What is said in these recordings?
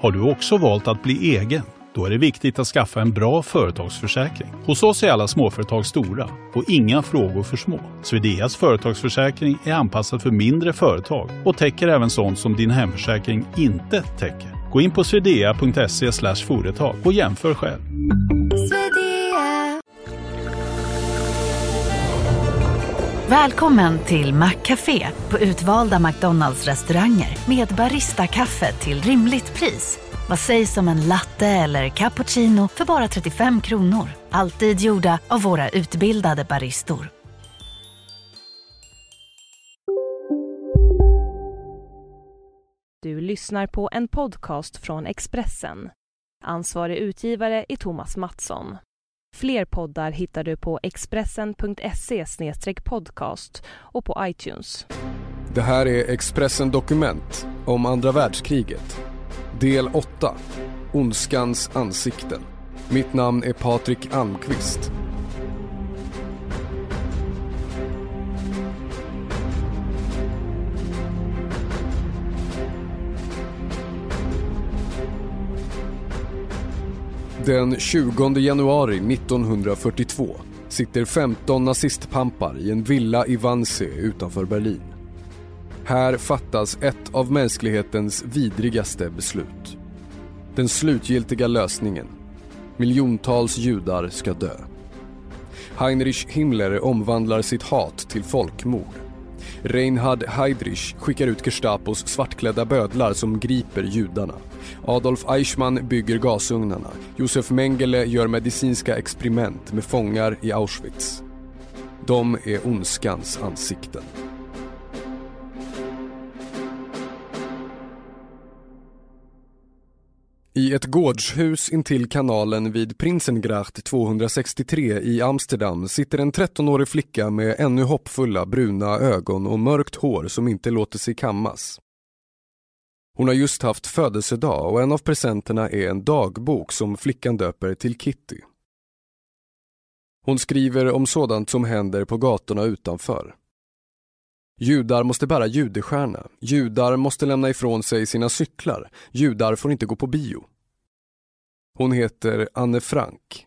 Har du också valt att bli egen? Då är det viktigt att skaffa en bra företagsförsäkring. Hos oss är alla småföretag stora och inga frågor för små. Swedeas företagsförsäkring är anpassad för mindre företag och täcker även sånt som din hemförsäkring inte täcker. Gå in på swedea.se företag och jämför själv. Välkommen till Maccafé på utvalda McDonalds restauranger med Baristakaffe till rimligt pris. Vad sägs om en latte eller cappuccino för bara 35 kronor? Alltid gjorda av våra utbildade baristor. Du lyssnar på en podcast från Expressen. Ansvarig utgivare är Thomas Mattsson. Fler poddar hittar du på expressen.se podcast och på iTunes. Det här är Expressen Dokument om andra världskriget. Del 8. Ondskans ansikten. Mitt namn är Patrik Almqvist. Den 20 januari 1942 sitter 15 nazistpampar i en villa i Wannsee utanför Berlin. Här fattas ett av mänsklighetens vidrigaste beslut. Den slutgiltiga lösningen. Miljontals judar ska dö. Heinrich Himmler omvandlar sitt hat till folkmord. Reinhard Heydrich skickar ut Gestapos svartklädda bödlar som griper judarna. Adolf Eichmann bygger gasugnarna. Josef Mengele gör medicinska experiment med fångar i Auschwitz. De är ondskans ansikten. I ett gårdshus intill kanalen vid Prinsengracht 263 i Amsterdam sitter en 13-årig flicka med ännu hoppfulla bruna ögon och mörkt hår som inte låter sig kammas. Hon har just haft födelsedag och en av presenterna är en dagbok som flickan döper till Kitty. Hon skriver om sådant som händer på gatorna utanför. Judar måste bära judestjärna. Judar måste lämna ifrån sig sina cyklar. Judar får inte gå på bio. Hon heter Anne Frank.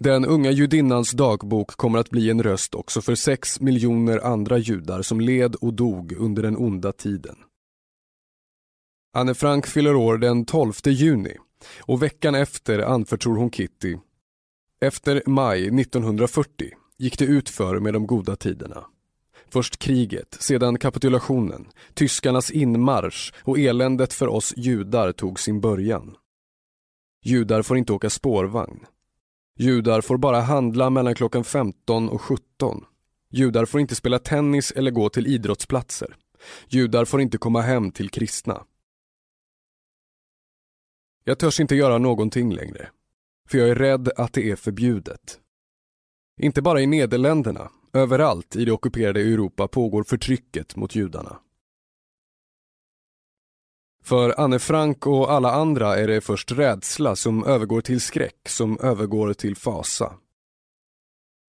Den unga judinnans dagbok kommer att bli en röst också för sex miljoner andra judar som led och dog under den onda tiden. Anne Frank fyller år den 12 juni och veckan efter anförtror hon Kitty. Efter maj 1940 gick det utför med de goda tiderna. Först kriget, sedan kapitulationen, tyskarnas inmarsch och eländet för oss judar tog sin början. Judar får inte åka spårvagn. Judar får bara handla mellan klockan 15 och 17. Judar får inte spela tennis eller gå till idrottsplatser. Judar får inte komma hem till kristna. Jag törs inte göra någonting längre. För jag är rädd att det är förbjudet. Inte bara i Nederländerna, överallt i det ockuperade Europa pågår förtrycket mot judarna. För Anne Frank och alla andra är det först rädsla som övergår till skräck, som övergår till fasa.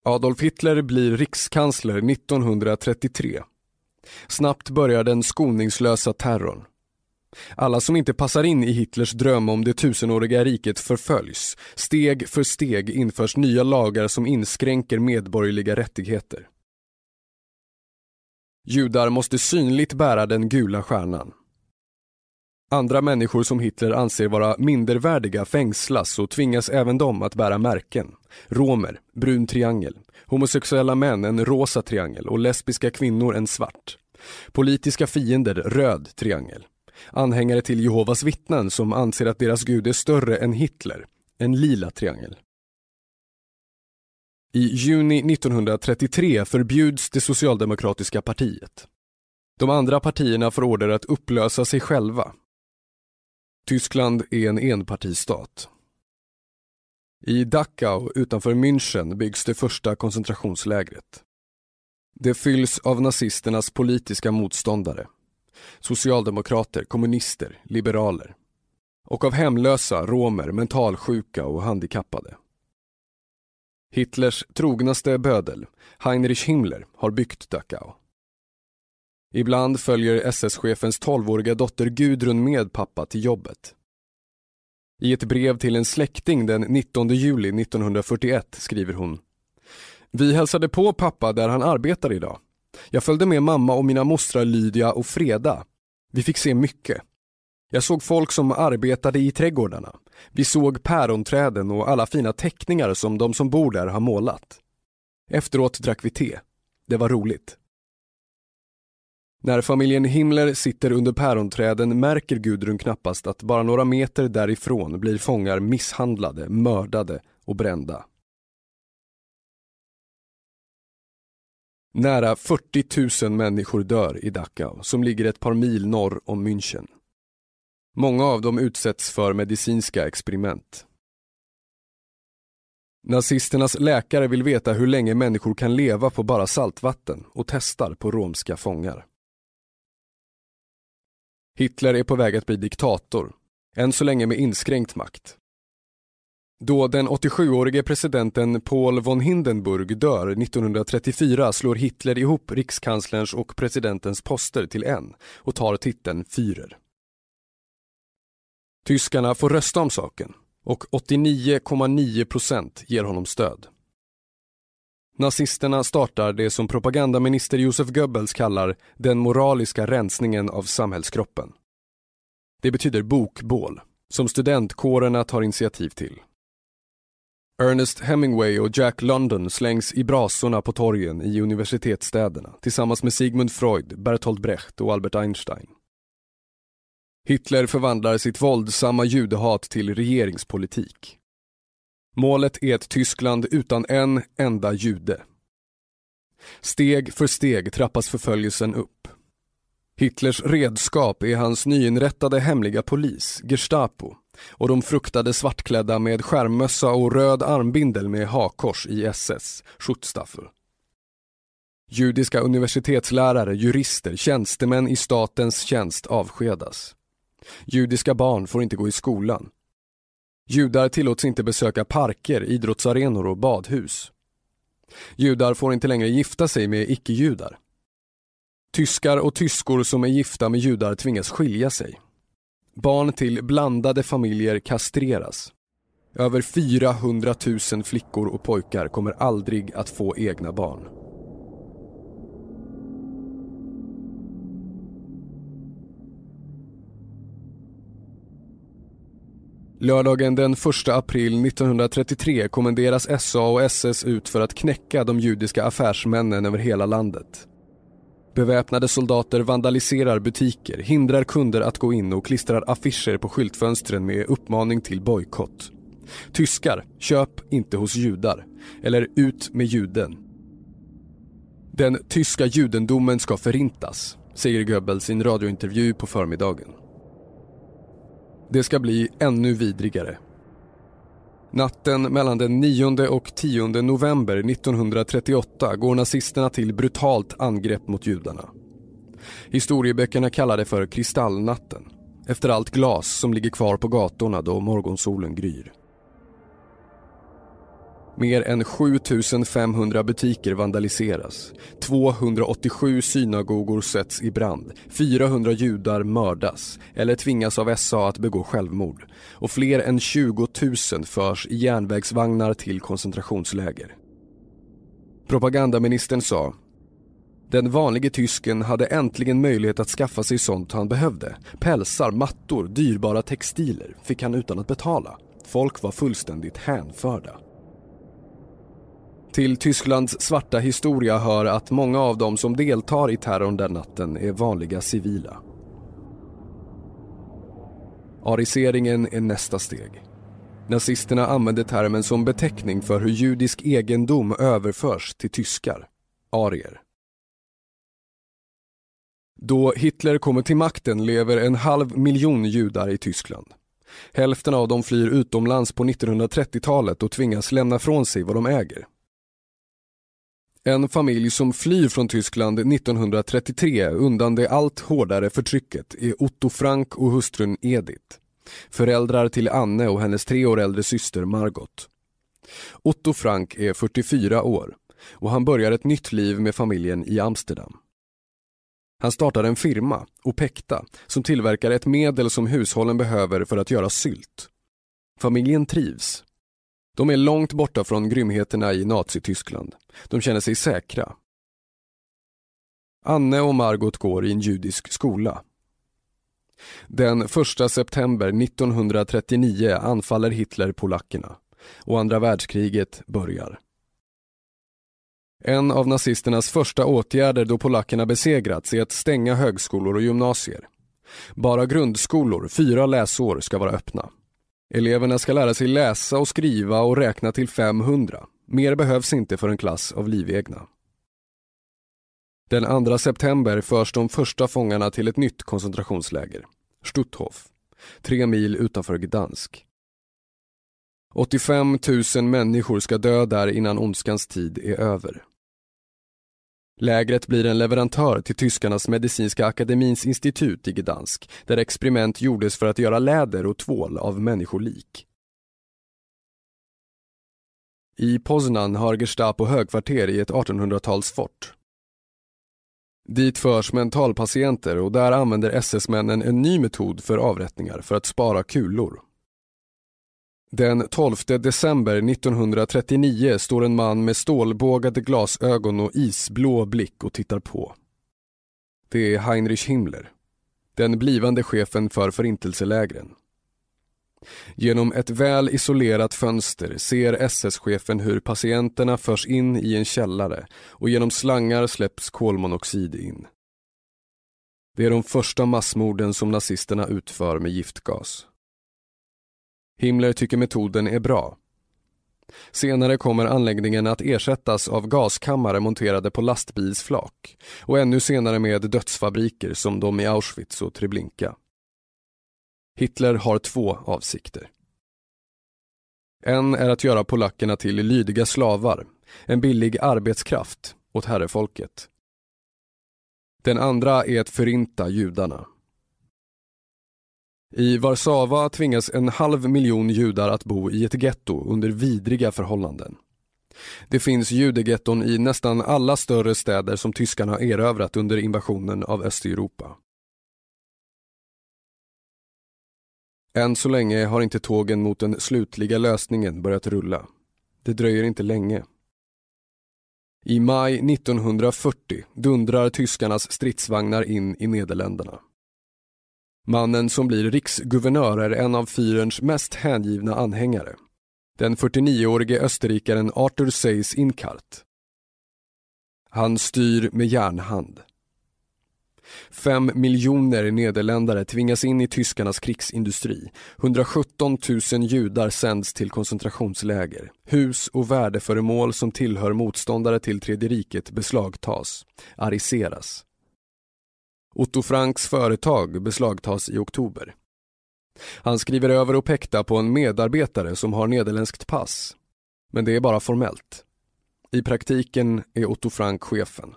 Adolf Hitler blir rikskansler 1933. Snabbt börjar den skoningslösa terrorn. Alla som inte passar in i Hitlers dröm om det tusenåriga riket förföljs. Steg för steg införs nya lagar som inskränker medborgerliga rättigheter. Judar måste synligt bära den gula stjärnan. Andra människor som Hitler anser vara mindervärdiga fängslas och tvingas även de att bära märken. Romer, brun triangel. Homosexuella män, en rosa triangel och lesbiska kvinnor, en svart. Politiska fiender, röd triangel. Anhängare till Jehovas vittnen som anser att deras gud är större än Hitler, en lila triangel. I juni 1933 förbjuds det socialdemokratiska partiet. De andra partierna får order att upplösa sig själva. Tyskland är en enpartistat. I Dachau utanför München byggs det första koncentrationslägret. Det fylls av nazisternas politiska motståndare socialdemokrater, kommunister, liberaler och av hemlösa, romer, mentalsjuka och handikappade. Hitlers trognaste bödel, Heinrich Himmler, har byggt Dachau. Ibland följer SS-chefens 12-åriga dotter Gudrun med pappa till jobbet. I ett brev till en släkting den 19 juli 1941 skriver hon Vi hälsade på pappa där han arbetar idag. Jag följde med mamma och mina mostrar Lydia och Freda. Vi fick se mycket. Jag såg folk som arbetade i trädgårdarna. Vi såg päronträden och alla fina teckningar som de som bor där har målat. Efteråt drack vi te. Det var roligt. När familjen Himmler sitter under päronträden märker Gudrun knappast att bara några meter därifrån blir fångar misshandlade, mördade och brända. Nära 40 000 människor dör i Dachau, som ligger ett par mil norr om München. Många av dem utsätts för medicinska experiment. Nazisternas läkare vill veta hur länge människor kan leva på bara saltvatten och testar på romska fångar. Hitler är på väg att bli diktator, än så länge med inskränkt makt. Då den 87-årige presidenten Paul von Hindenburg dör 1934 slår Hitler ihop rikskanslerns och presidentens poster till en och tar titeln Führer. Tyskarna får rösta om saken och 89,9 procent ger honom stöd. Nazisterna startar det som propagandaminister Josef Goebbels kallar den moraliska rensningen av samhällskroppen. Det betyder bokbål, som studentkårerna tar initiativ till. Ernest Hemingway och Jack London slängs i brasorna på torgen i universitetsstäderna tillsammans med Sigmund Freud, Bertolt Brecht och Albert Einstein. Hitler förvandlar sitt våldsamma judehat till regeringspolitik. Målet är ett Tyskland utan en enda jude. Steg för steg trappas förföljelsen upp. Hitlers redskap är hans nyinrättade hemliga polis, Gestapo, och de fruktade svartklädda med skärmmössa och röd armbindel med hakors i SS, Schutzstaffel. Judiska universitetslärare, jurister, tjänstemän i statens tjänst avskedas. Judiska barn får inte gå i skolan. Judar tillåts inte besöka parker, idrottsarenor och badhus. Judar får inte längre gifta sig med icke-judar. Tyskar och tyskor som är gifta med judar tvingas skilja sig. Barn till blandade familjer kastreras. Över 400 000 flickor och pojkar kommer aldrig att få egna barn. Lördagen den 1 april 1933 kommenderas SA och SS ut för att knäcka de judiska affärsmännen över hela landet. Beväpnade soldater vandaliserar butiker, hindrar kunder att gå in och klistrar affischer på skyltfönstren med uppmaning till bojkott. Tyskar, köp inte hos judar. Eller ut med juden. Den tyska judendomen ska förintas, säger Goebbels i en radiointervju på förmiddagen. Det ska bli ännu vidrigare. Natten mellan den 9 och 10 november 1938 går nazisterna till brutalt angrepp mot judarna. Historieböckerna kallar det för kristallnatten, efter allt glas som ligger kvar på gatorna då morgonsolen gryr. Mer än 7500 butiker vandaliseras. 287 synagogor sätts i brand. 400 judar mördas eller tvingas av SA att begå självmord. Och fler än 20 000 förs i järnvägsvagnar till koncentrationsläger. Propagandaministern sa den vanlige tysken hade äntligen möjlighet att skaffa sig sånt han behövde. Pälsar, mattor, dyrbara textiler fick han utan att betala. Folk var fullständigt hänförda. Till Tysklands svarta historia hör att många av dem som deltar i terrorn den natten är vanliga civila. Ariseringen är nästa steg. Nazisterna använder termen som beteckning för hur judisk egendom överförs till tyskar, arier. Då Hitler kommer till makten lever en halv miljon judar i Tyskland. Hälften av dem flyr utomlands på 1930-talet och tvingas lämna från sig vad de äger. En familj som flyr från Tyskland 1933 undan det allt hårdare förtrycket är Otto Frank och hustrun Edith. Föräldrar till Anne och hennes tre år äldre syster Margot. Otto Frank är 44 år och han börjar ett nytt liv med familjen i Amsterdam. Han startar en firma, Opekta, som tillverkar ett medel som hushållen behöver för att göra sylt. Familjen trivs. De är långt borta från grymheterna i Nazityskland. De känner sig säkra. Anne och Margot går i en judisk skola. Den 1 september 1939 anfaller Hitler polackerna och andra världskriget börjar. En av nazisternas första åtgärder då polackerna besegrats är att stänga högskolor och gymnasier. Bara grundskolor, fyra läsår, ska vara öppna. Eleverna ska lära sig läsa och skriva och räkna till 500. Mer behövs inte för en klass av livegna. Den 2 september förs de första fångarna till ett nytt koncentrationsläger, Stutthof, tre mil utanför Gdansk. 85 000 människor ska dö där innan ondskans tid är över. Lägret blir en leverantör till tyskarnas medicinska akademins institut i Gdansk, där experiment gjordes för att göra läder och tvål av människolik. I Poznan har Gestapo högkvarter i ett 1800-talsfort. Dit förs mentalpatienter och där använder SS-männen en ny metod för avrättningar för att spara kulor. Den 12 december 1939 står en man med stålbågade glasögon och isblå blick och tittar på. Det är Heinrich Himmler, den blivande chefen för förintelselägren. Genom ett väl isolerat fönster ser SS-chefen hur patienterna förs in i en källare och genom slangar släpps kolmonoxid in. Det är de första massmorden som nazisterna utför med giftgas. Himmler tycker metoden är bra. Senare kommer anläggningen att ersättas av gaskammare monterade på lastbilsflak och ännu senare med dödsfabriker som de i Auschwitz och Treblinka. Hitler har två avsikter. En är att göra polackerna till lydiga slavar, en billig arbetskraft åt herrefolket. Den andra är att förinta judarna. I Warszawa tvingas en halv miljon judar att bo i ett getto under vidriga förhållanden. Det finns judegetton i nästan alla större städer som tyskarna erövrat under invasionen av Östeuropa. Än så länge har inte tågen mot den slutliga lösningen börjat rulla. Det dröjer inte länge. I maj 1940 dundrar tyskarnas stridsvagnar in i Nederländerna. Mannen som blir riksguvernör är en av fyrens mest hängivna anhängare. Den 49-årige österrikaren Arthur Seyss Inkart. Han styr med järnhand. Fem miljoner nederländare tvingas in i tyskarnas krigsindustri. 117 000 judar sänds till koncentrationsläger. Hus och värdeföremål som tillhör motståndare till Tredje riket beslagtas, ariseras. Otto Franks företag beslagtas i oktober. Han skriver över och pekta på en medarbetare som har nederländskt pass. Men det är bara formellt. I praktiken är Otto Frank chefen.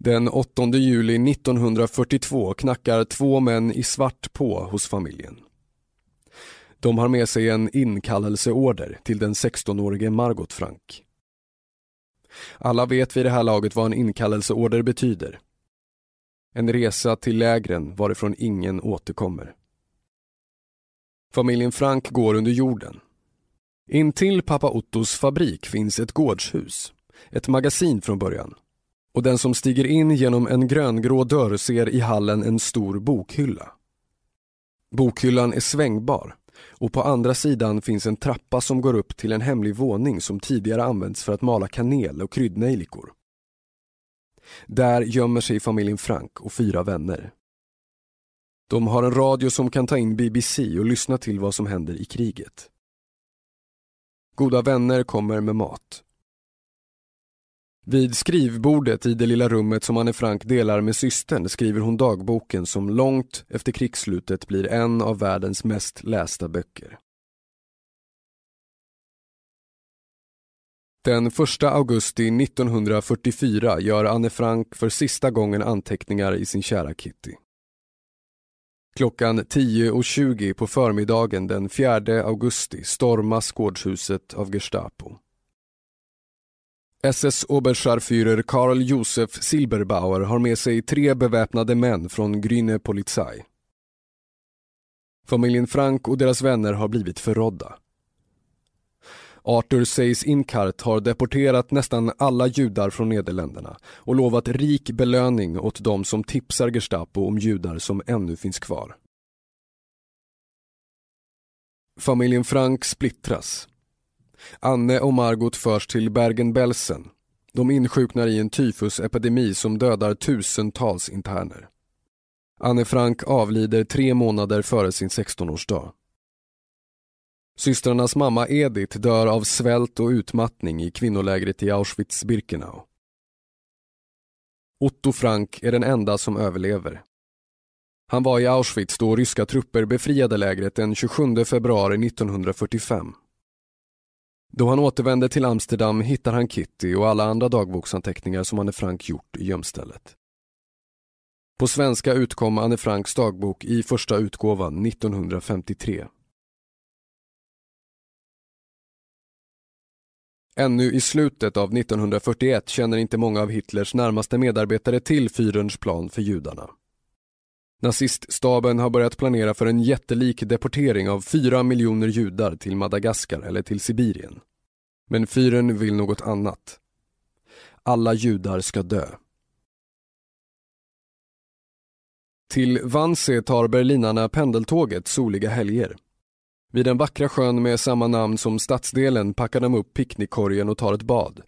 Den 8 juli 1942 knackar två män i svart på hos familjen. De har med sig en inkallelseorder till den 16-årige Margot Frank. Alla vet vid det här laget vad en inkallelseorder betyder. En resa till lägren varifrån ingen återkommer. Familjen Frank går under jorden. Intill pappa Ottos fabrik finns ett gårdshus, ett magasin från början. Och den som stiger in genom en gröngrå dörr ser i hallen en stor bokhylla. Bokhyllan är svängbar och på andra sidan finns en trappa som går upp till en hemlig våning som tidigare använts för att mala kanel och kryddnejlikor. Där gömmer sig familjen Frank och fyra vänner. De har en radio som kan ta in BBC och lyssna till vad som händer i kriget. Goda vänner kommer med mat. Vid skrivbordet i det lilla rummet som Anne Frank delar med systern skriver hon dagboken som långt efter krigsslutet blir en av världens mest lästa böcker. Den 1 augusti 1944 gör Anne Frank för sista gången anteckningar i sin kära Kitty. Klockan 10.20 på förmiddagen den 4 augusti stormas gårdshuset av Gestapo. SS Oberscharführer Karl Josef Silberbauer har med sig tre beväpnade män från Grüne Polizei. Familjen Frank och deras vänner har blivit förrådda. Arthur Seys Inkart har deporterat nästan alla judar från Nederländerna och lovat rik belöning åt de som tipsar Gestapo om judar som ännu finns kvar. Familjen Frank splittras. Anne och Margot förs till Bergen-Belsen. De insjuknar i en tyfusepidemi som dödar tusentals interner. Anne Frank avlider tre månader före sin 16-årsdag. Systrarnas mamma Edith dör av svält och utmattning i kvinnolägret i Auschwitz-Birkenau. Otto Frank är den enda som överlever. Han var i Auschwitz då ryska trupper befriade lägret den 27 februari 1945. Då han återvänder till Amsterdam hittar han Kitty och alla andra dagboksanteckningar som Anne Frank gjort i gömstället. På svenska utkom Anne Franks dagbok i första utgåvan 1953. Ännu i slutet av 1941 känner inte många av Hitlers närmaste medarbetare till Führerns plan för judarna. Naziststaben har börjat planera för en jättelik deportering av fyra miljoner judar till Madagaskar eller till Sibirien. Men Führern vill något annat. Alla judar ska dö. Till Wannsee tar berlinarna pendeltåget soliga helger. Vid den vackra sjön med samma namn som stadsdelen packar de upp picknickkorgen och tar ett bad.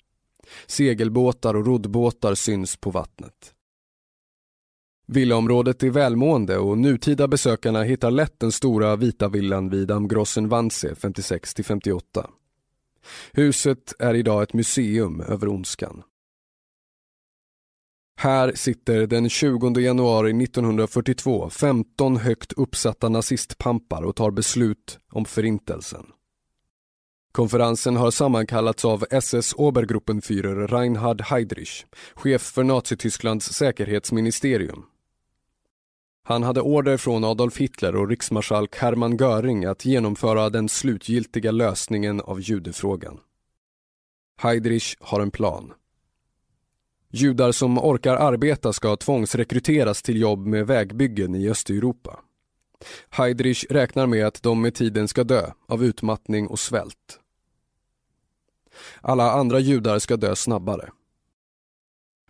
Segelbåtar och roddbåtar syns på vattnet. Villaområdet är välmående och nutida besökarna hittar lätt den stora vita villan vid Amgrossen Wannsee 56-58. Huset är idag ett museum över ondskan. Här sitter den 20 januari 1942 15 högt uppsatta nazistpampar och tar beslut om förintelsen. Konferensen har sammankallats av SS Obergruppenführer Reinhard Heydrich, chef för Nazitysklands säkerhetsministerium. Han hade order från Adolf Hitler och riksmarskalk Hermann Göring att genomföra den slutgiltiga lösningen av judefrågan. Heydrich har en plan. Judar som orkar arbeta ska tvångsrekryteras till jobb med vägbyggen i Östeuropa. Heydrich räknar med att de med tiden ska dö av utmattning och svält. Alla andra judar ska dö snabbare.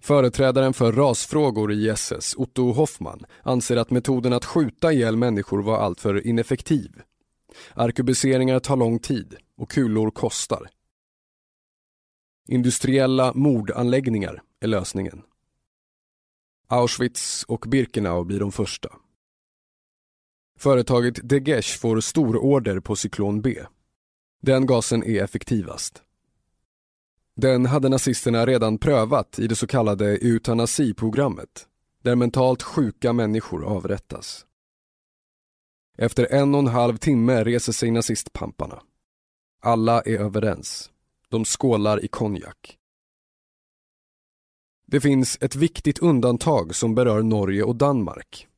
Företrädaren för rasfrågor i SS, Otto Hoffman, anser att metoden att skjuta ihjäl människor var alltför ineffektiv. Arkebuseringar tar lång tid och kulor kostar. Industriella mordanläggningar är lösningen. Auschwitz och Birkenau blir de första. Företaget Degesh får stororder på cyklon B. Den gasen är effektivast. Den hade nazisterna redan prövat i det så kallade eutanasiprogrammet, där mentalt sjuka människor avrättas. Efter en och en halv timme reser sig nazistpamparna. Alla är överens. De skålar i konjak. Det finns ett viktigt undantag som berör Norge och Danmark.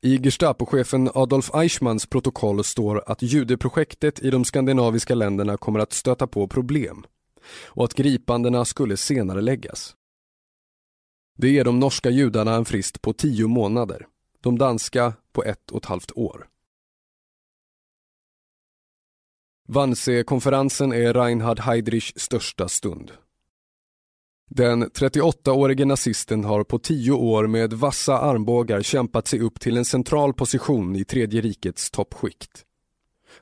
I Gestapochefen Adolf Eichmanns protokoll står att judeprojektet i de skandinaviska länderna kommer att stöta på problem och att gripandena skulle senare läggas. Det ger de norska judarna en frist på tio månader, de danska på ett och ett halvt år. Wannsee-konferensen är Reinhard Heydrichs största stund. Den 38-årige nazisten har på tio år med vassa armbågar kämpat sig upp till en central position i Tredje rikets toppskikt.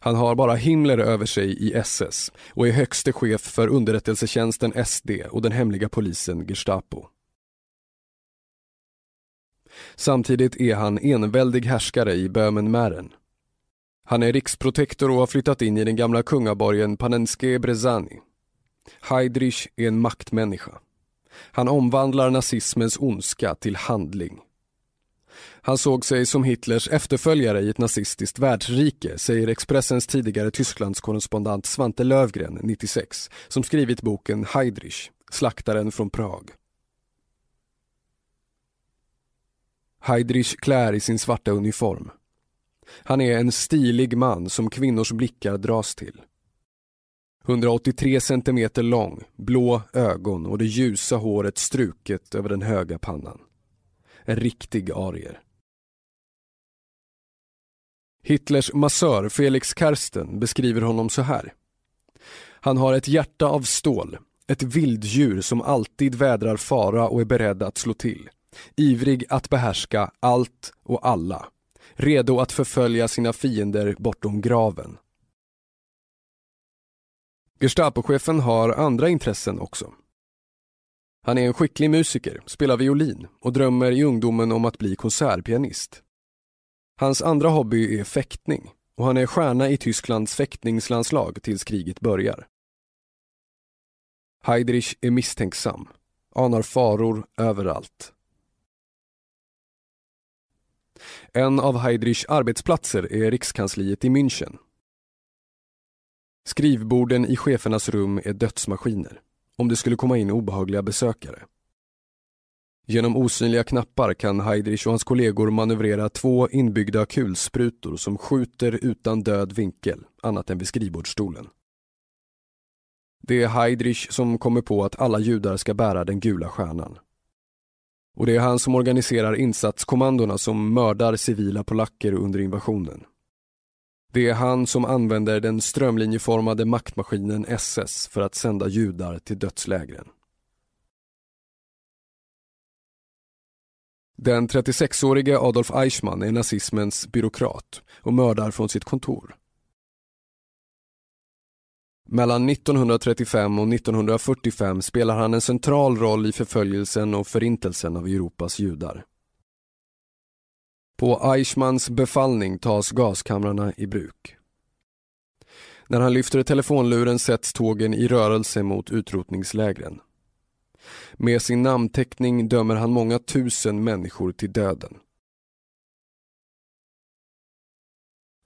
Han har bara Himmler över sig i SS och är högste chef för underrättelsetjänsten SD och den hemliga polisen Gestapo. Samtidigt är han enväldig härskare i Böhmen-Mähren. Han är riksprotektor och har flyttat in i den gamla kungaborgen Panenske Brezani. Heydrich är en maktmänniska. Han omvandlar nazismens ondska till handling. Han såg sig som Hitlers efterföljare i ett nazistiskt världsrike, säger Expressens tidigare Tysklandskorrespondent Svante Lövgren, 96, som skrivit boken Heydrich, slaktaren från Prag. Heydrich klär i sin svarta uniform. Han är en stilig man som kvinnors blickar dras till. 183 centimeter lång, blå ögon och det ljusa håret struket över den höga pannan. En riktig arier. Hitlers massör Felix Karsten beskriver honom så här. Han har ett hjärta av stål, ett vilddjur som alltid vädrar fara och är beredd att slå till. Ivrig att behärska allt och alla. Redo att förfölja sina fiender bortom graven. Gestapochefen har andra intressen också. Han är en skicklig musiker, spelar violin och drömmer i ungdomen om att bli konsertpianist. Hans andra hobby är fäktning och han är stjärna i Tysklands fäktningslandslag tills kriget börjar. Heidrich är misstänksam, anar faror överallt. En av Heidrichs arbetsplatser är rikskansliet i München. Skrivborden i chefernas rum är dödsmaskiner, om det skulle komma in obehagliga besökare. Genom osynliga knappar kan Heidrich och hans kollegor manövrera två inbyggda kulsprutor som skjuter utan död vinkel, annat än vid skrivbordsstolen. Det är Heidrich som kommer på att alla judar ska bära den gula stjärnan. Och det är han som organiserar insatskommandona som mördar civila polacker under invasionen. Det är han som använder den strömlinjeformade maktmaskinen SS för att sända judar till dödslägren. Den 36-årige Adolf Eichmann är nazismens byråkrat och mördar från sitt kontor. Mellan 1935 och 1945 spelar han en central roll i förföljelsen och förintelsen av Europas judar. På Eichmanns befallning tas gaskamrarna i bruk. När han lyfter telefonluren sätts tågen i rörelse mot utrotningslägren. Med sin namnteckning dömer han många tusen människor till döden.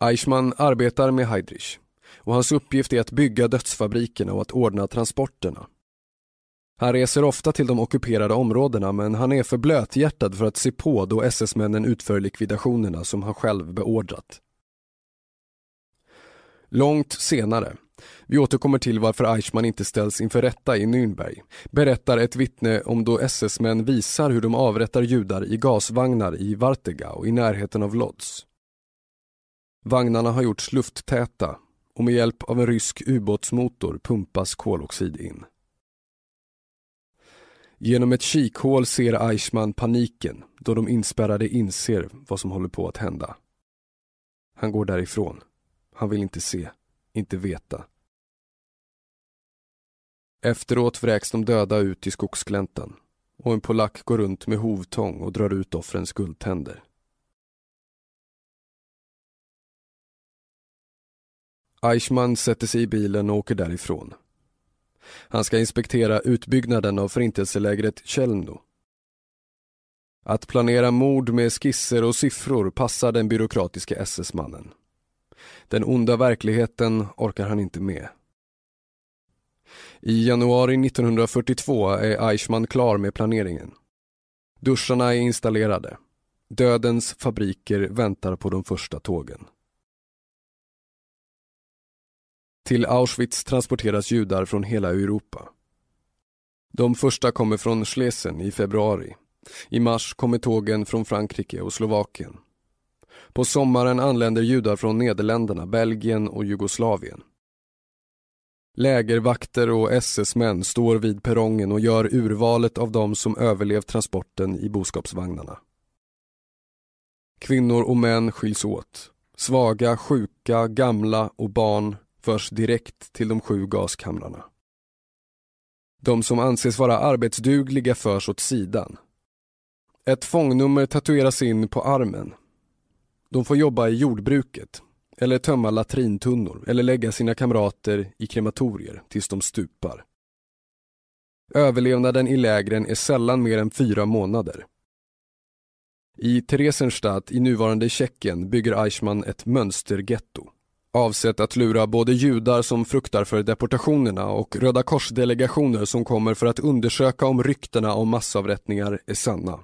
Eichmann arbetar med Heydrich och hans uppgift är att bygga dödsfabrikerna och att ordna transporterna. Han reser ofta till de ockuperade områdena men han är för blöthjärtad för att se på då SS-männen utför likvidationerna som han själv beordrat. Långt senare, vi återkommer till varför Eichmann inte ställs inför rätta i Nürnberg, berättar ett vittne om då SS-män visar hur de avrättar judar i gasvagnar i Wartegau i närheten av Lodz. Vagnarna har gjorts lufttäta och med hjälp av en rysk ubåtsmotor pumpas koloxid in. Genom ett kikhål ser Eichmann paniken då de inspärrade inser vad som håller på att hända. Han går därifrån. Han vill inte se, inte veta. Efteråt vräks de döda ut i skogsgläntan och en polack går runt med hovtång och drar ut offrens guldtänder. Eichmann sätter sig i bilen och åker därifrån. Han ska inspektera utbyggnaden av förintelselägret Chelmno. Att planera mord med skisser och siffror passar den byråkratiska SS-mannen. Den onda verkligheten orkar han inte med. I januari 1942 är Eichmann klar med planeringen. Duscharna är installerade. Dödens fabriker väntar på de första tågen. Till Auschwitz transporteras judar från hela Europa. De första kommer från Schlesien i februari. I mars kommer tågen från Frankrike och Slovakien. På sommaren anländer judar från Nederländerna, Belgien och Jugoslavien. Lägervakter och SS-män står vid perrongen och gör urvalet av de som överlevt transporten i boskapsvagnarna. Kvinnor och män skiljs åt. Svaga, sjuka, gamla och barn förs direkt till de sju gaskamrarna. De som anses vara arbetsdugliga förs åt sidan. Ett fångnummer tatueras in på armen. De får jobba i jordbruket, eller tömma latrintunnor eller lägga sina kamrater i krematorier tills de stupar. Överlevnaden i lägren är sällan mer än fyra månader. I Theresienstadt i nuvarande Tjeckien bygger Eichmann ett mönstergetto avsett att lura både judar som fruktar för deportationerna och Röda korsdelegationer som kommer för att undersöka om ryktena om massavrättningar är sanna.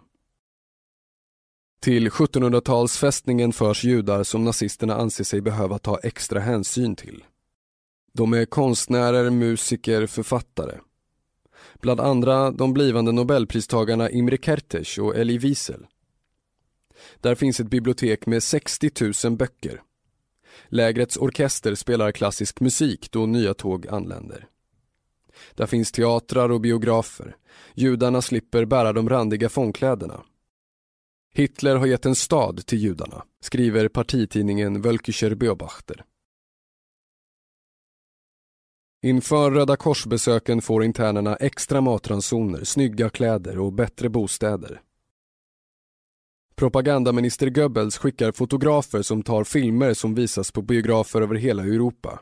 Till 1700-talsfästningen förs judar som nazisterna anser sig behöva ta extra hänsyn till. De är konstnärer, musiker, författare. Bland andra de blivande nobelpristagarna Imre Kertész och Elie Wiesel. Där finns ett bibliotek med 60 000 böcker. Lägrets orkester spelar klassisk musik då nya tåg anländer. Där finns teatrar och biografer. Judarna slipper bära de randiga fångkläderna. Hitler har gett en stad till judarna, skriver partitidningen Völkischer Beobachter. Inför Röda korsbesöken får internerna extra matransoner, snygga kläder och bättre bostäder. Propagandaminister Goebbels skickar fotografer som tar filmer som visas på biografer över hela Europa.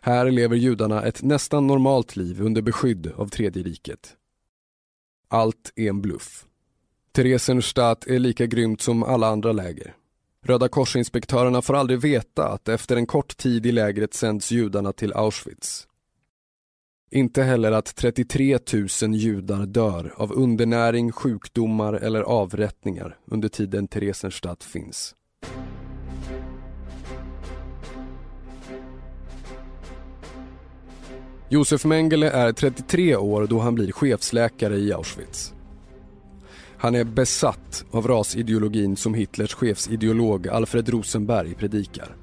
Här lever judarna ett nästan normalt liv under beskydd av Tredje riket. Allt är en bluff. Theresienstadt är lika grymt som alla andra läger. Röda korsinspektörerna får aldrig veta att efter en kort tid i lägret sänds judarna till Auschwitz. Inte heller att 33 000 judar dör av undernäring, sjukdomar eller avrättningar under tiden Theresienstadt finns. Josef Mengele är 33 år då han blir chefsläkare i Auschwitz. Han är besatt av rasideologin som Hitlers chefsideolog Alfred Rosenberg predikar.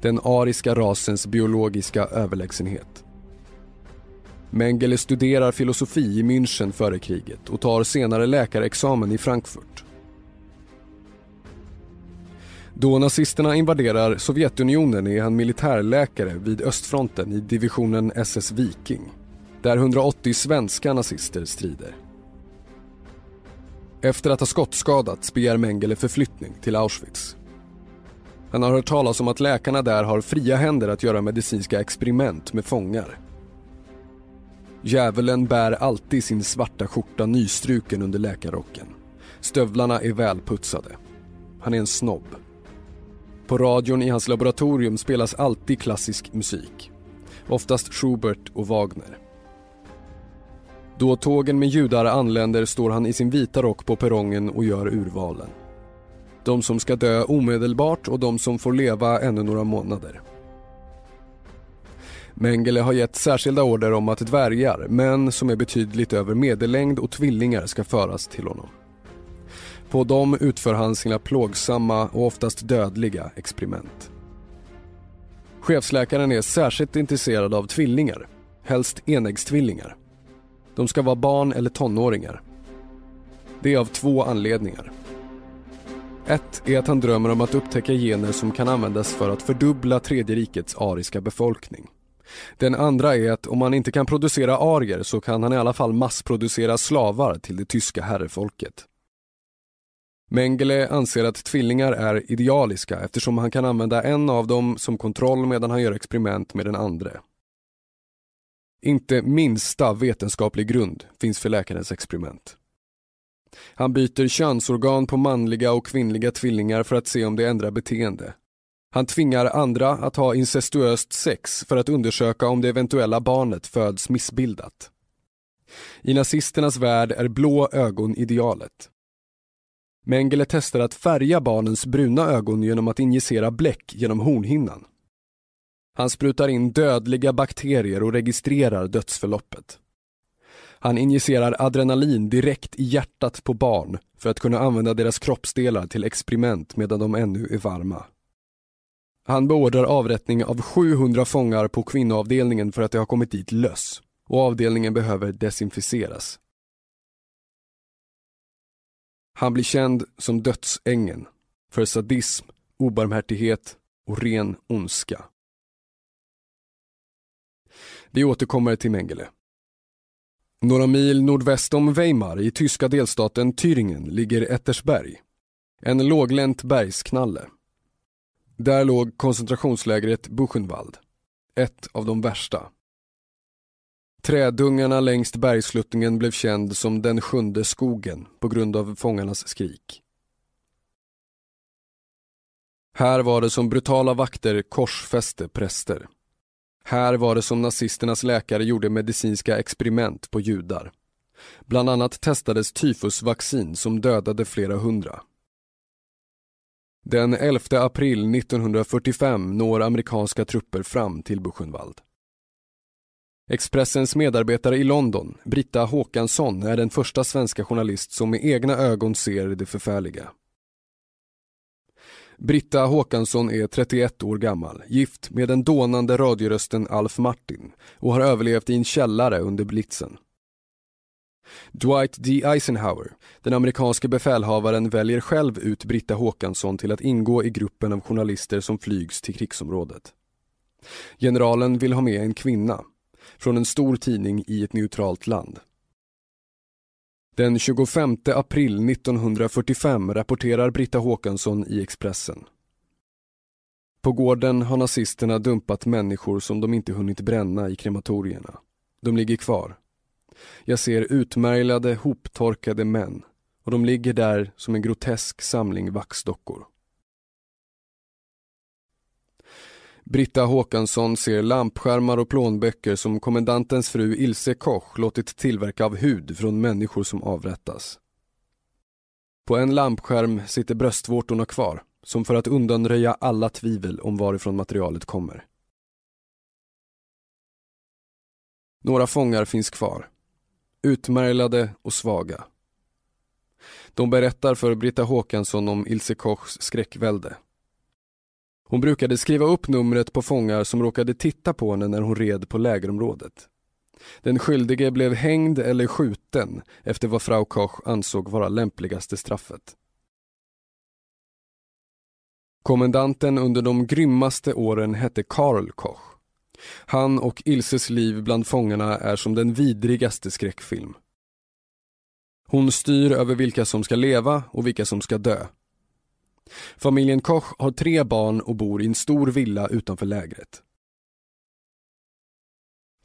Den ariska rasens biologiska överlägsenhet. Mengele studerar filosofi i München före kriget och tar senare läkarexamen i Frankfurt. Då nazisterna invaderar Sovjetunionen är han militärläkare vid östfronten i divisionen SS Viking där 180 svenska nazister strider. Efter att ha skottskadats begär Mengele förflyttning till Auschwitz. Han har hört talas om att läkarna där har fria händer att göra medicinska experiment med fångar. Djävulen bär alltid sin svarta skjorta nystruken under läkarrocken. Stövlarna är välputsade. Han är en snobb. På radion i hans laboratorium spelas alltid klassisk musik. Oftast Schubert och Wagner. Då tågen med judar anländer står han i sin vita rock på perrongen och gör urvalen. De som ska dö omedelbart och de som får leva ännu några månader. Mengele har gett särskilda order om att dvärgar, män som är betydligt över medellängd och tvillingar ska föras till honom. På dem utför han sina plågsamma och oftast dödliga experiment. Chefsläkaren är särskilt intresserad av tvillingar, helst enäggstvillingar. De ska vara barn eller tonåringar. Det är av två anledningar. Ett är att han drömmer om att upptäcka gener som kan användas för att fördubbla Tredje rikets ariska befolkning. Den andra är att om han inte kan producera arier så kan han i alla fall massproducera slavar till det tyska herrefolket. Mengele anser att tvillingar är idealiska eftersom han kan använda en av dem som kontroll medan han gör experiment med den andra. Inte minsta vetenskaplig grund finns för läkarens experiment. Han byter könsorgan på manliga och kvinnliga tvillingar för att se om det ändrar beteende. Han tvingar andra att ha incestuöst sex för att undersöka om det eventuella barnet föds missbildat. I nazisternas värld är blå ögon idealet. Mengele testar att färga barnens bruna ögon genom att injicera bläck genom hornhinnan. Han sprutar in dödliga bakterier och registrerar dödsförloppet. Han injicerar adrenalin direkt i hjärtat på barn för att kunna använda deras kroppsdelar till experiment medan de ännu är varma. Han beordrar avrättning av 700 fångar på kvinnoavdelningen för att det har kommit dit löss och avdelningen behöver desinficeras. Han blir känd som dödsängeln för sadism, obarmhärtighet och ren ondska. Vi återkommer till Mengele. Några mil nordväst om Weimar i tyska delstaten Thüringen ligger Ettersberg. En låglänt bergsknalle. Där låg koncentrationslägret Buchenwald. Ett av de värsta. Trädungarna längs bergssluttningen blev känd som den sjunde skogen på grund av fångarnas skrik. Här var det som brutala vakter korsfäste präster. Här var det som nazisternas läkare gjorde medicinska experiment på judar. Bland annat testades tyfusvaccin som dödade flera hundra. Den 11 april 1945 når amerikanska trupper fram till Buchenwald. Expressens medarbetare i London, Britta Håkansson, är den första svenska journalist som med egna ögon ser det förfärliga. Britta Håkansson är 31 år gammal, gift med den dånande radiorösten Alf Martin och har överlevt i en källare under blitzen. Dwight D. Eisenhower, den amerikanske befälhavaren, väljer själv ut Britta Håkansson till att ingå i gruppen av journalister som flygs till krigsområdet. Generalen vill ha med en kvinna, från en stor tidning i ett neutralt land. Den 25 april 1945 rapporterar Britta Håkansson i Expressen. På gården har nazisterna dumpat människor som de inte hunnit bränna i krematorierna. De ligger kvar. Jag ser utmärglade, hoptorkade män och de ligger där som en grotesk samling vaxdockor. Britta Håkansson ser lampskärmar och plånböcker som kommendantens fru Ilse Koch låtit tillverka av hud från människor som avrättas. På en lampskärm sitter bröstvårtorna kvar, som för att undanröja alla tvivel om varifrån materialet kommer. Några fångar finns kvar. Utmärglade och svaga. De berättar för Britta Håkansson om Ilse Kochs skräckvälde. Hon brukade skriva upp numret på fångar som råkade titta på henne när hon red på lägerområdet. Den skyldige blev hängd eller skjuten efter vad Frau Koch ansåg vara lämpligaste straffet. Kommendanten under de grymmaste åren hette Karl Koch. Han och Ilses liv bland fångarna är som den vidrigaste skräckfilm. Hon styr över vilka som ska leva och vilka som ska dö. Familjen Koch har tre barn och bor i en stor villa utanför lägret.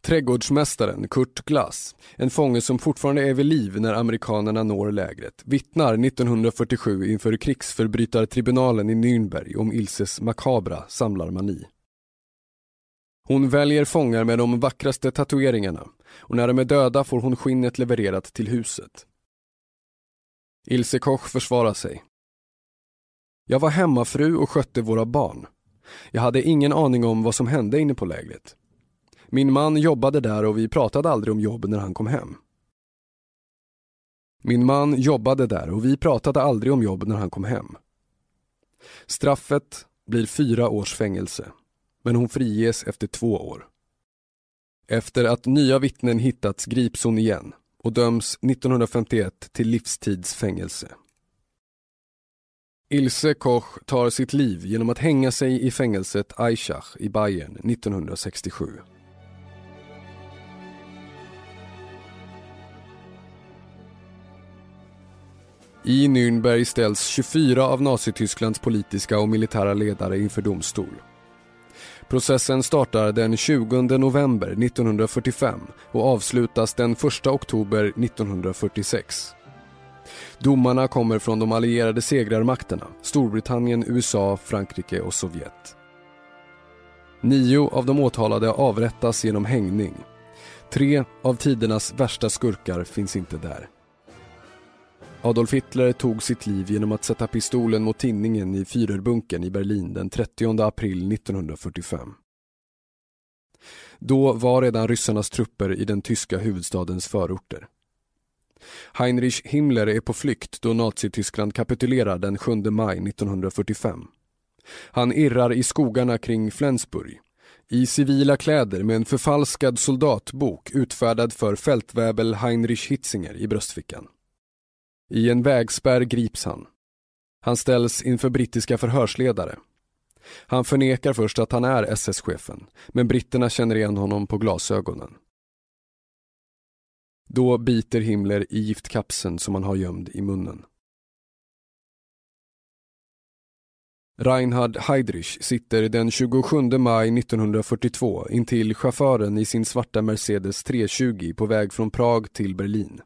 Trädgårdsmästaren Kurt Glass, en fånge som fortfarande är vid liv när amerikanerna når lägret, vittnar 1947 inför krigsförbrytartribunalen i Nürnberg om Ilses makabra samlarmani. Hon väljer fångar med de vackraste tatueringarna och när de är döda får hon skinnet levererat till huset. Ilse Koch försvarar sig. Jag var hemmafru och skötte våra barn. Jag hade ingen aning om vad som hände inne på lägret. Min man jobbade där och vi pratade aldrig om jobb när han kom hem. Min man jobbade där och vi pratade aldrig om jobb när han kom hem. Straffet blir fyra års fängelse, men hon friges efter två år. Efter att nya vittnen hittats grips hon igen och döms 1951 till livstidsfängelse. Ilse Koch tar sitt liv genom att hänga sig i fängelset Aischach i Bayern 1967. I Nürnberg ställs 24 av Nazitysklands politiska och militära ledare inför domstol. Processen startar den 20 november 1945 och avslutas den 1 oktober 1946. Domarna kommer från de allierade segrarmakterna, Storbritannien, USA, Frankrike och Sovjet. Nio av de åtalade avrättas genom hängning. Tre av tidernas värsta skurkar finns inte där. Adolf Hitler tog sitt liv genom att sätta pistolen mot tinningen i Führerbunkern i Berlin den 30 april 1945. Då var redan ryssarnas trupper i den tyska huvudstadens förorter. Heinrich Himmler är på flykt då Nazityskland kapitulerar den 7 maj 1945. Han irrar i skogarna kring Flensburg i civila kläder med en förfalskad soldatbok utfärdad för fältväbel Heinrich Hitzinger i bröstfickan. I en vägspärr grips han. Han ställs inför brittiska förhörsledare. Han förnekar först att han är SS-chefen, men britterna känner igen honom på glasögonen. Då biter Himmler i giftkapseln som han har gömd i munnen. Reinhard Heydrich sitter den 27 maj 1942 intill chauffören i sin svarta Mercedes 320 på väg från Prag till Berlin.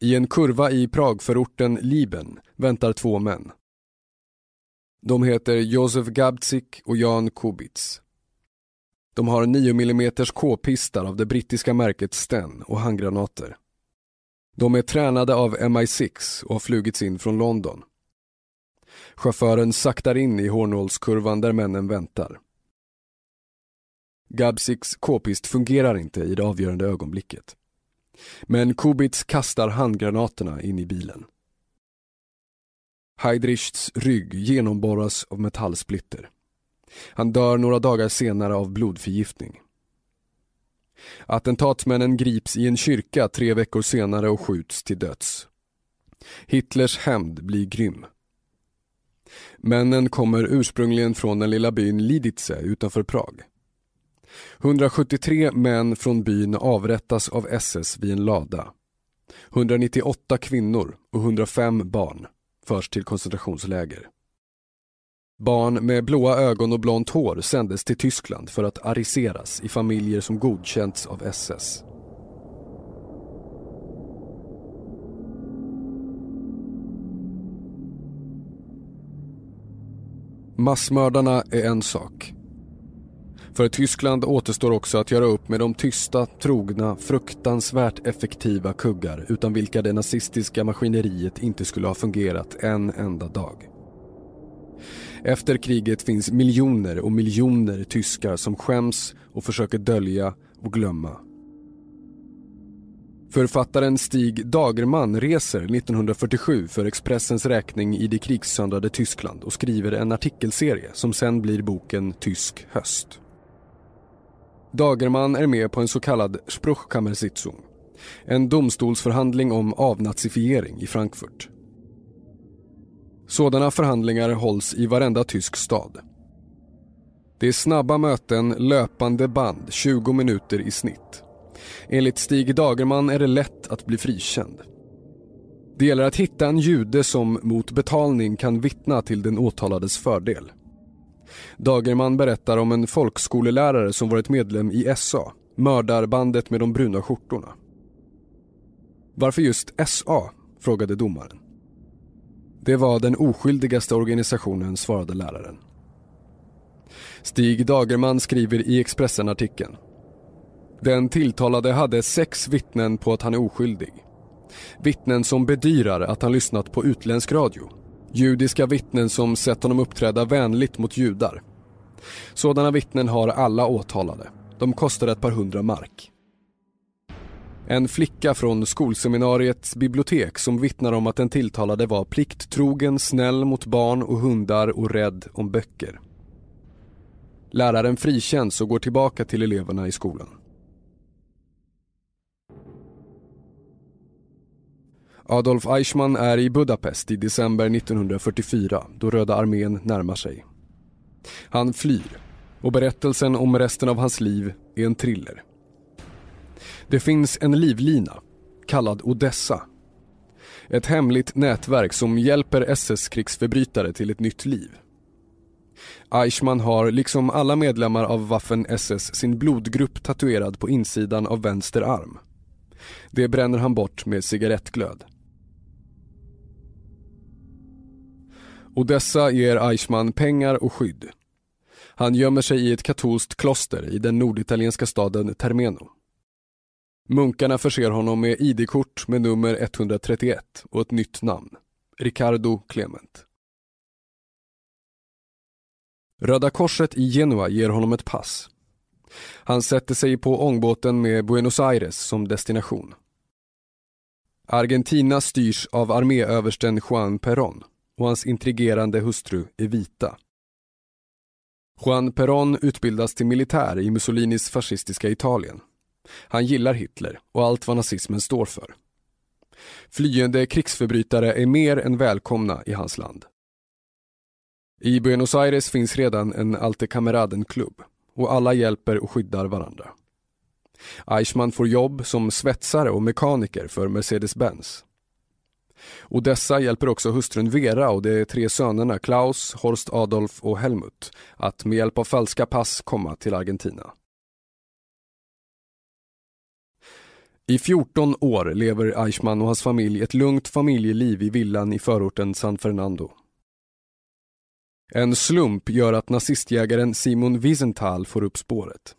I en kurva i Pragförorten Liben väntar två män. De heter Josef Gabzik och Jan Kubitz. De har 9 mm k-pistar av det brittiska märket Sten och handgranater. De är tränade av MI6 och har flugits in från London. Chauffören saktar in i hårnålskurvan där männen väntar. Gabziks k-pist fungerar inte i det avgörande ögonblicket. Men Kubitz kastar handgranaterna in i bilen. Heidrichs rygg genomborras av metallsplitter. Han dör några dagar senare av blodförgiftning. Attentatsmännen grips i en kyrka tre veckor senare och skjuts till döds. Hitlers hämnd blir grym. Männen kommer ursprungligen från den lilla byn Lidice utanför Prag. 173 män från byn avrättas av SS vid en lada. 198 kvinnor och 105 barn förs till koncentrationsläger. Barn med blåa ögon och blont hår sändes till Tyskland för att ariseras i familjer som godkänts av SS. Massmördarna är en sak. För Tyskland återstår också att göra upp med de tysta, trogna, fruktansvärt effektiva kuggar utan vilka det nazistiska maskineriet inte skulle ha fungerat en enda dag. Efter kriget finns miljoner och miljoner tyskar som skäms och försöker dölja och glömma. Författaren Stig Dagerman reser 1947 för Expressens räkning i det krigssöndrade Tyskland och skriver en artikelserie som sen blir boken Tysk höst. Dagerman är med på en så kallad Spruchkammersitzung, en domstolsförhandling om avnazifiering i Frankfurt. Sådana förhandlingar hålls i varenda tysk stad. Det är snabba möten, löpande band, 20 minuter i snitt. Enligt Stig Dagerman är det lätt att bli frikänd. Det gäller att hitta en jude som mot betalning kan vittna till den åtalades fördel. Dagerman berättar om en folkskolelärare som varit medlem i SA, mördarbandet med de bruna skjortorna. Varför just SA? frågade domaren. Det var den oskyldigaste organisationen, svarade läraren. Stig Dagerman skriver i Expressen-artikeln. Den tilltalade hade sex vittnen på att han är oskyldig. Vittnen som bedyrar att han lyssnat på utländsk radio. Judiska vittnen som sett honom uppträda vänligt mot judar. Sådana vittnen har alla åtalade. De kostar ett par hundra mark. En flicka från skolseminariets bibliotek som vittnar om att den tilltalade var plikttrogen, snäll mot barn och hundar och rädd om böcker. Läraren frikänns och går tillbaka till eleverna i skolan. Adolf Eichmann är i Budapest i december 1944 då Röda armén närmar sig. Han flyr och berättelsen om resten av hans liv är en thriller. Det finns en livlina, kallad Odessa. Ett hemligt nätverk som hjälper SS-krigsförbrytare till ett nytt liv. Eichmann har, liksom alla medlemmar av Waffen-SS, sin blodgrupp tatuerad på insidan av vänster arm. Det bränner han bort med cigarettglöd. Odessa ger Eichmann pengar och skydd. Han gömmer sig i ett katolskt kloster i den norditalienska staden Termeno. Munkarna förser honom med ID-kort med nummer 131 och ett nytt namn. Ricardo Clement. Röda Korset i Genua ger honom ett pass. Han sätter sig på ångbåten med Buenos Aires som destination. Argentina styrs av arméöversten Juan Perón och hans intrigerande hustru Evita. Juan Perón utbildas till militär i Mussolinis fascistiska Italien. Han gillar Hitler och allt vad nazismen står för. Flyende krigsförbrytare är mer än välkomna i hans land. I Buenos Aires finns redan en Alte Kameraden-klubb och alla hjälper och skyddar varandra. Eichmann får jobb som svetsare och mekaniker för Mercedes-Benz. Odessa hjälper också hustrun Vera och de tre sönerna Klaus, Horst Adolf och Helmut att med hjälp av falska pass komma till Argentina. I 14 år lever Eichmann och hans familj ett lugnt familjeliv i villan i förorten San Fernando. En slump gör att nazistjägaren Simon Wiesenthal får upp spåret.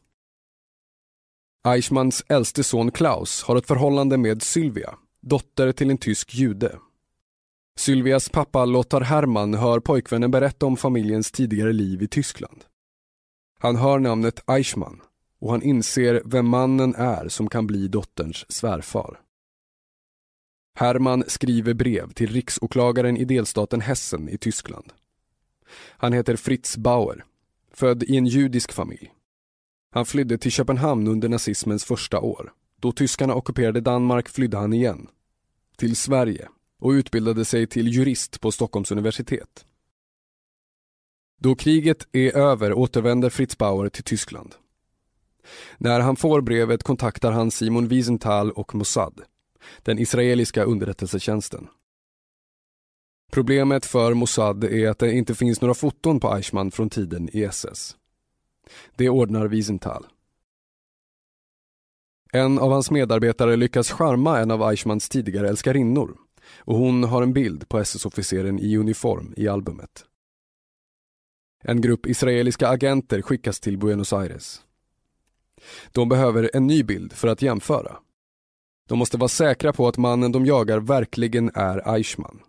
Eichmanns äldste son Klaus har ett förhållande med Sylvia, dotter till en tysk jude. Sylvias pappa Lothar Hermann hör pojkvännen berätta om familjens tidigare liv i Tyskland. Han hör namnet Eichmann och han inser vem mannen är som kan bli dotterns svärfar. Hermann skriver brev till riksåklagaren i delstaten Hessen i Tyskland. Han heter Fritz Bauer, född i en judisk familj. Han flydde till Köpenhamn under nazismens första år. Då tyskarna ockuperade Danmark flydde han igen. Till Sverige och utbildade sig till jurist på Stockholms universitet. Då kriget är över återvänder Fritz Bauer till Tyskland. När han får brevet kontaktar han Simon Wiesenthal och Mossad, den israeliska underrättelsetjänsten. Problemet för Mossad är att det inte finns några foton på Eichmann från tiden i SS. Det ordnar Wiesenthal. En av hans medarbetare lyckas charma en av Eichmanns tidigare älskarinnor och hon har en bild på SS-officeren i uniform i albumet. En grupp israeliska agenter skickas till Buenos Aires. De behöver en ny bild för att jämföra. De måste vara säkra på att mannen de jagar verkligen är Eichmann.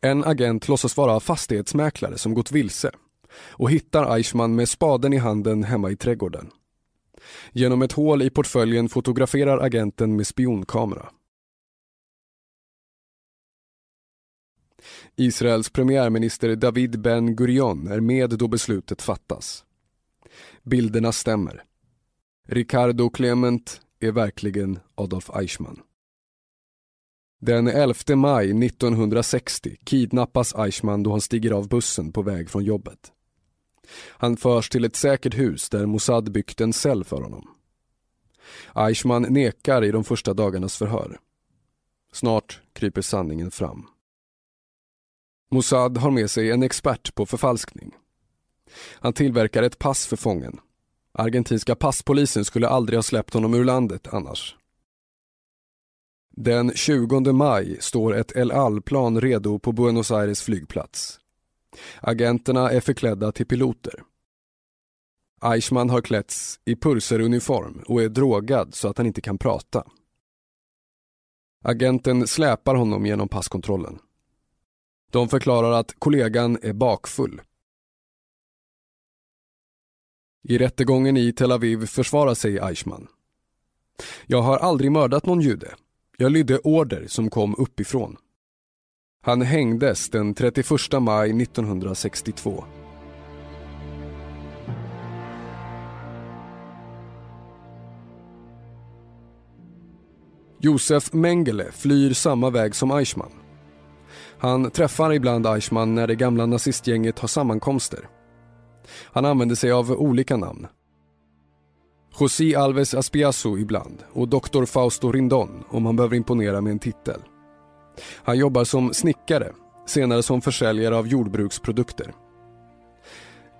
En agent låtsas vara fastighetsmäklare som gått vilse och hittar Eichmann med spaden i handen hemma i trädgården. Genom ett hål i portföljen fotograferar agenten med spionkamera. Israels premiärminister David Ben Gurion är med då beslutet fattas. Bilderna stämmer. Ricardo Clement är verkligen Adolf Eichmann. Den 11 maj 1960 kidnappas Eichmann då han stiger av bussen på väg från jobbet. Han förs till ett säkert hus där Mossad byggt en cell för honom. Eichmann nekar i de första dagarnas förhör. Snart kryper sanningen fram. Mossad har med sig en expert på förfalskning. Han tillverkar ett pass för fången. Argentinska passpolisen skulle aldrig ha släppt honom ur landet annars. Den 20 maj står ett El Al-plan redo på Buenos Aires flygplats. Agenterna är förklädda till piloter. Eichmann har klätts i purseruniform och är drogad så att han inte kan prata. Agenten släpar honom genom passkontrollen. De förklarar att kollegan är bakfull. I rättegången i Tel Aviv försvarar sig Eichmann. Jag har aldrig mördat någon jude. Jag lydde order som kom uppifrån. Han hängdes den 31 maj 1962. Josef Mengele flyr samma väg som Eichmann. Han träffar ibland Eichmann när det gamla nazistgänget har sammankomster. Han använder sig av olika namn. José Alves Aspiasso ibland och Dr. Fausto Rindon om han behöver imponera med en titel. Han jobbar som snickare, senare som försäljare av jordbruksprodukter.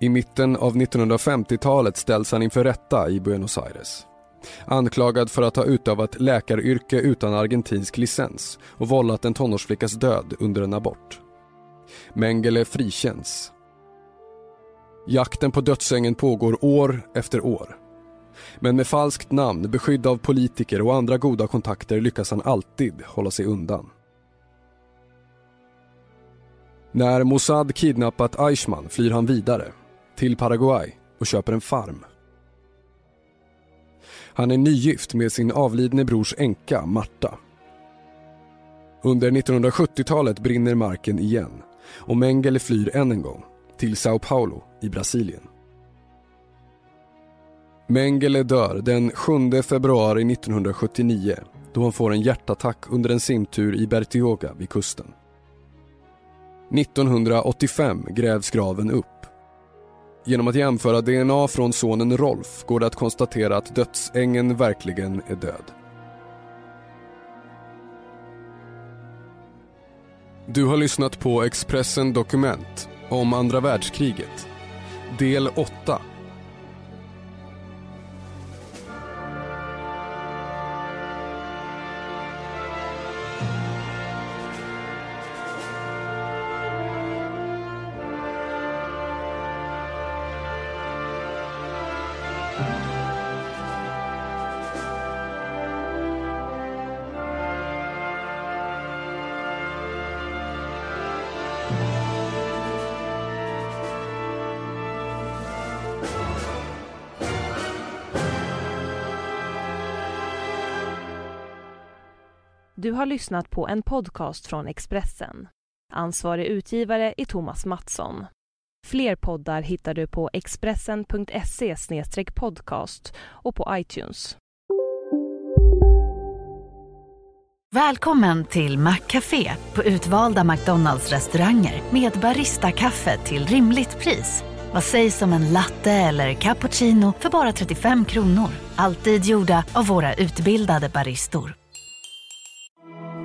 I mitten av 1950-talet ställs han inför rätta i Buenos Aires. Anklagad för att ha utövat läkaryrke utan argentinsk licens och vållat en tonårsflickas död under en abort. Mengele frikänns. Jakten på dödsängen pågår år efter år. Men med falskt namn, beskydd av politiker och andra goda kontakter lyckas han alltid hålla sig undan. När Mossad kidnappat Eichmann flyr han vidare, till Paraguay och köper en farm. Han är nygift med sin avlidne brors änka Marta. Under 1970-talet brinner marken igen och Mengele flyr än en gång till Sao Paulo i Brasilien. Mengele dör den 7 februari 1979 då han får en hjärtattack under en simtur i Bertioga vid kusten. 1985 grävs graven upp. Genom att jämföra DNA från sonen Rolf går det att konstatera att dödsängen verkligen är död. Du har lyssnat på Expressen Dokument om andra världskriget. Del 8 lyssnat på en podcast från Expressen. Ansvarig utgivare är Thomas Mattsson. Fler poddar hittar du på expressen.se podcast och på iTunes. Välkommen till Maccafé på utvalda McDonalds restauranger med Baristakaffe till rimligt pris. Vad sägs om en latte eller cappuccino för bara 35 kronor? Alltid gjorda av våra utbildade baristor.